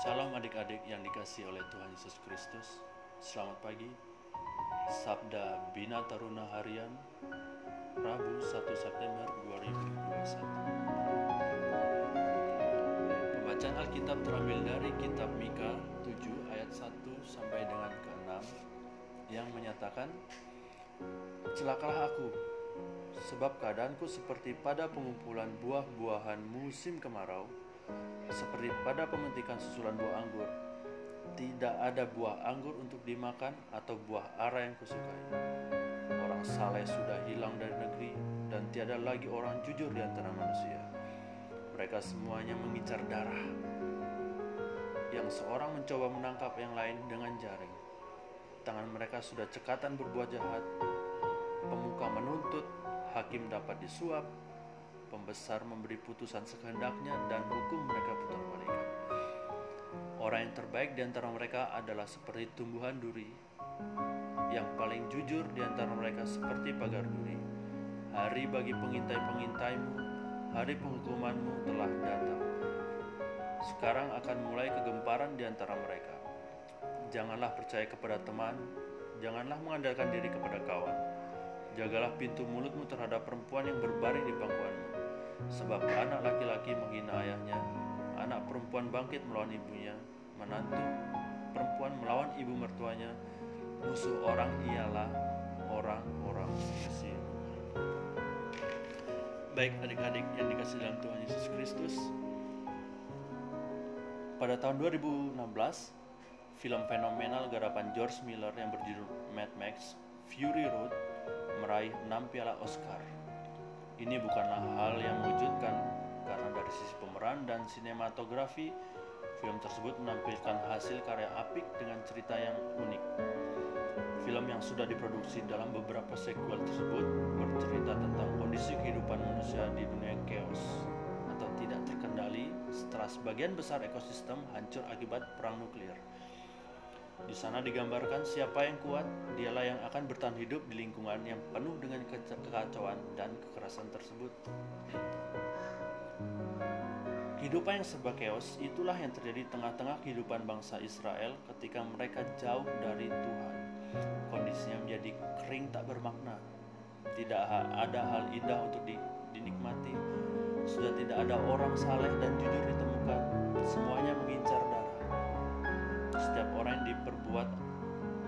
Salam adik-adik yang dikasih oleh Tuhan Yesus Kristus. Selamat pagi. Sabda Bina Taruna Harian Rabu 1 September 2021. Pembacaan Alkitab terambil dari kitab Mika 7 ayat 1 sampai dengan ke-6 yang menyatakan Celakalah aku sebab keadaanku seperti pada pengumpulan buah-buahan musim kemarau seperti pada pemetikan susulan buah anggur. Tidak ada buah anggur untuk dimakan atau buah ara yang kusukai. Orang saleh sudah hilang dari negeri dan tiada lagi orang jujur di antara manusia. Mereka semuanya mengincar darah. Yang seorang mencoba menangkap yang lain dengan jaring. Tangan mereka sudah cekatan berbuat jahat. Pemuka menuntut, hakim dapat disuap, pembesar memberi putusan sekehendaknya dan hukum mereka putar. Orang yang terbaik di antara mereka adalah seperti tumbuhan duri. Yang paling jujur di antara mereka seperti pagar duri. Hari bagi pengintai-pengintaimu, hari penghukumanmu telah datang. Sekarang akan mulai kegemparan di antara mereka. Janganlah percaya kepada teman, janganlah mengandalkan diri kepada kawan. Jagalah pintu mulutmu terhadap perempuan yang berbaring di pangkuanmu Sebab anak laki-laki menghina ayahnya, anak perempuan bangkit melawan ibunya, menantu perempuan melawan ibu mertuanya, musuh orang ialah orang-orang Mesir. Baik adik-adik yang dikasih dalam Tuhan Yesus Kristus, pada tahun 2016, film fenomenal garapan George Miller yang berjudul Mad Max Fury Road meraih 6 piala Oscar ini bukanlah hal yang mengejutkan karena dari sisi pemeran dan sinematografi, film tersebut menampilkan hasil karya apik dengan cerita yang unik. Film yang sudah diproduksi dalam beberapa sequel tersebut bercerita tentang kondisi kehidupan manusia di dunia chaos atau tidak terkendali setelah sebagian besar ekosistem hancur akibat perang nuklir. Di sana digambarkan siapa yang kuat, dialah yang akan bertahan hidup di lingkungan yang penuh dengan kekacauan dan kekerasan tersebut. Kehidupan yang serba keos itulah yang terjadi di tengah-tengah kehidupan bangsa Israel ketika mereka jauh dari Tuhan. Kondisinya menjadi kering tak bermakna. Tidak ada hal indah untuk dinikmati. Sudah tidak ada orang saleh dan jujur ditemukan. Semuanya mengincar setiap orang yang diperbuat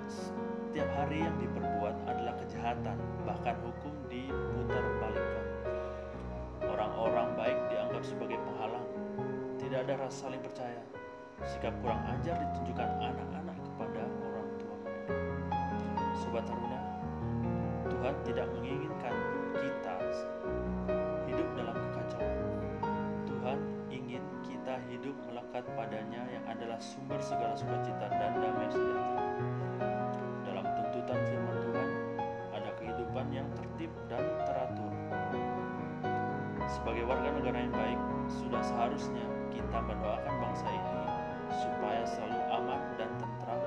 setiap hari yang diperbuat adalah kejahatan bahkan hukum diputar balikan orang-orang baik dianggap sebagai penghalang. Tidak ada rasa saling percaya. Sikap kurang ajar ditunjukkan anak-anak kepada orang tua mereka. Sobat taruna Tuhan tidak menginginkan kita hidup dalam kekacauan. Tuhan ingin kita hidup melekat padanya sumber segala sukacita dan damai sejahtera. Dalam tuntutan firman Tuhan, ada kehidupan yang tertib dan teratur. Sebagai warga negara yang baik, sudah seharusnya kita mendoakan bangsa ini supaya selalu aman dan tentram,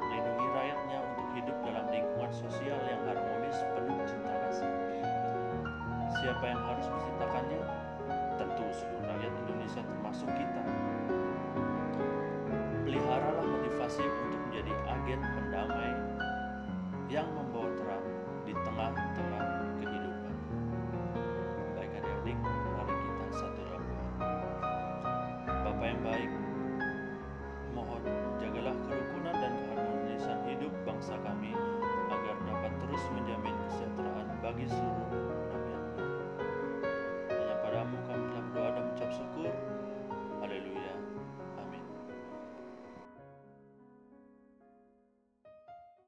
melindungi rakyatnya untuk hidup dalam lingkungan sosial yang harmonis penuh cinta kasih. Siapa yang harus menciptakannya? Tentu seluruh rakyat Indonesia termasuk kita pelihara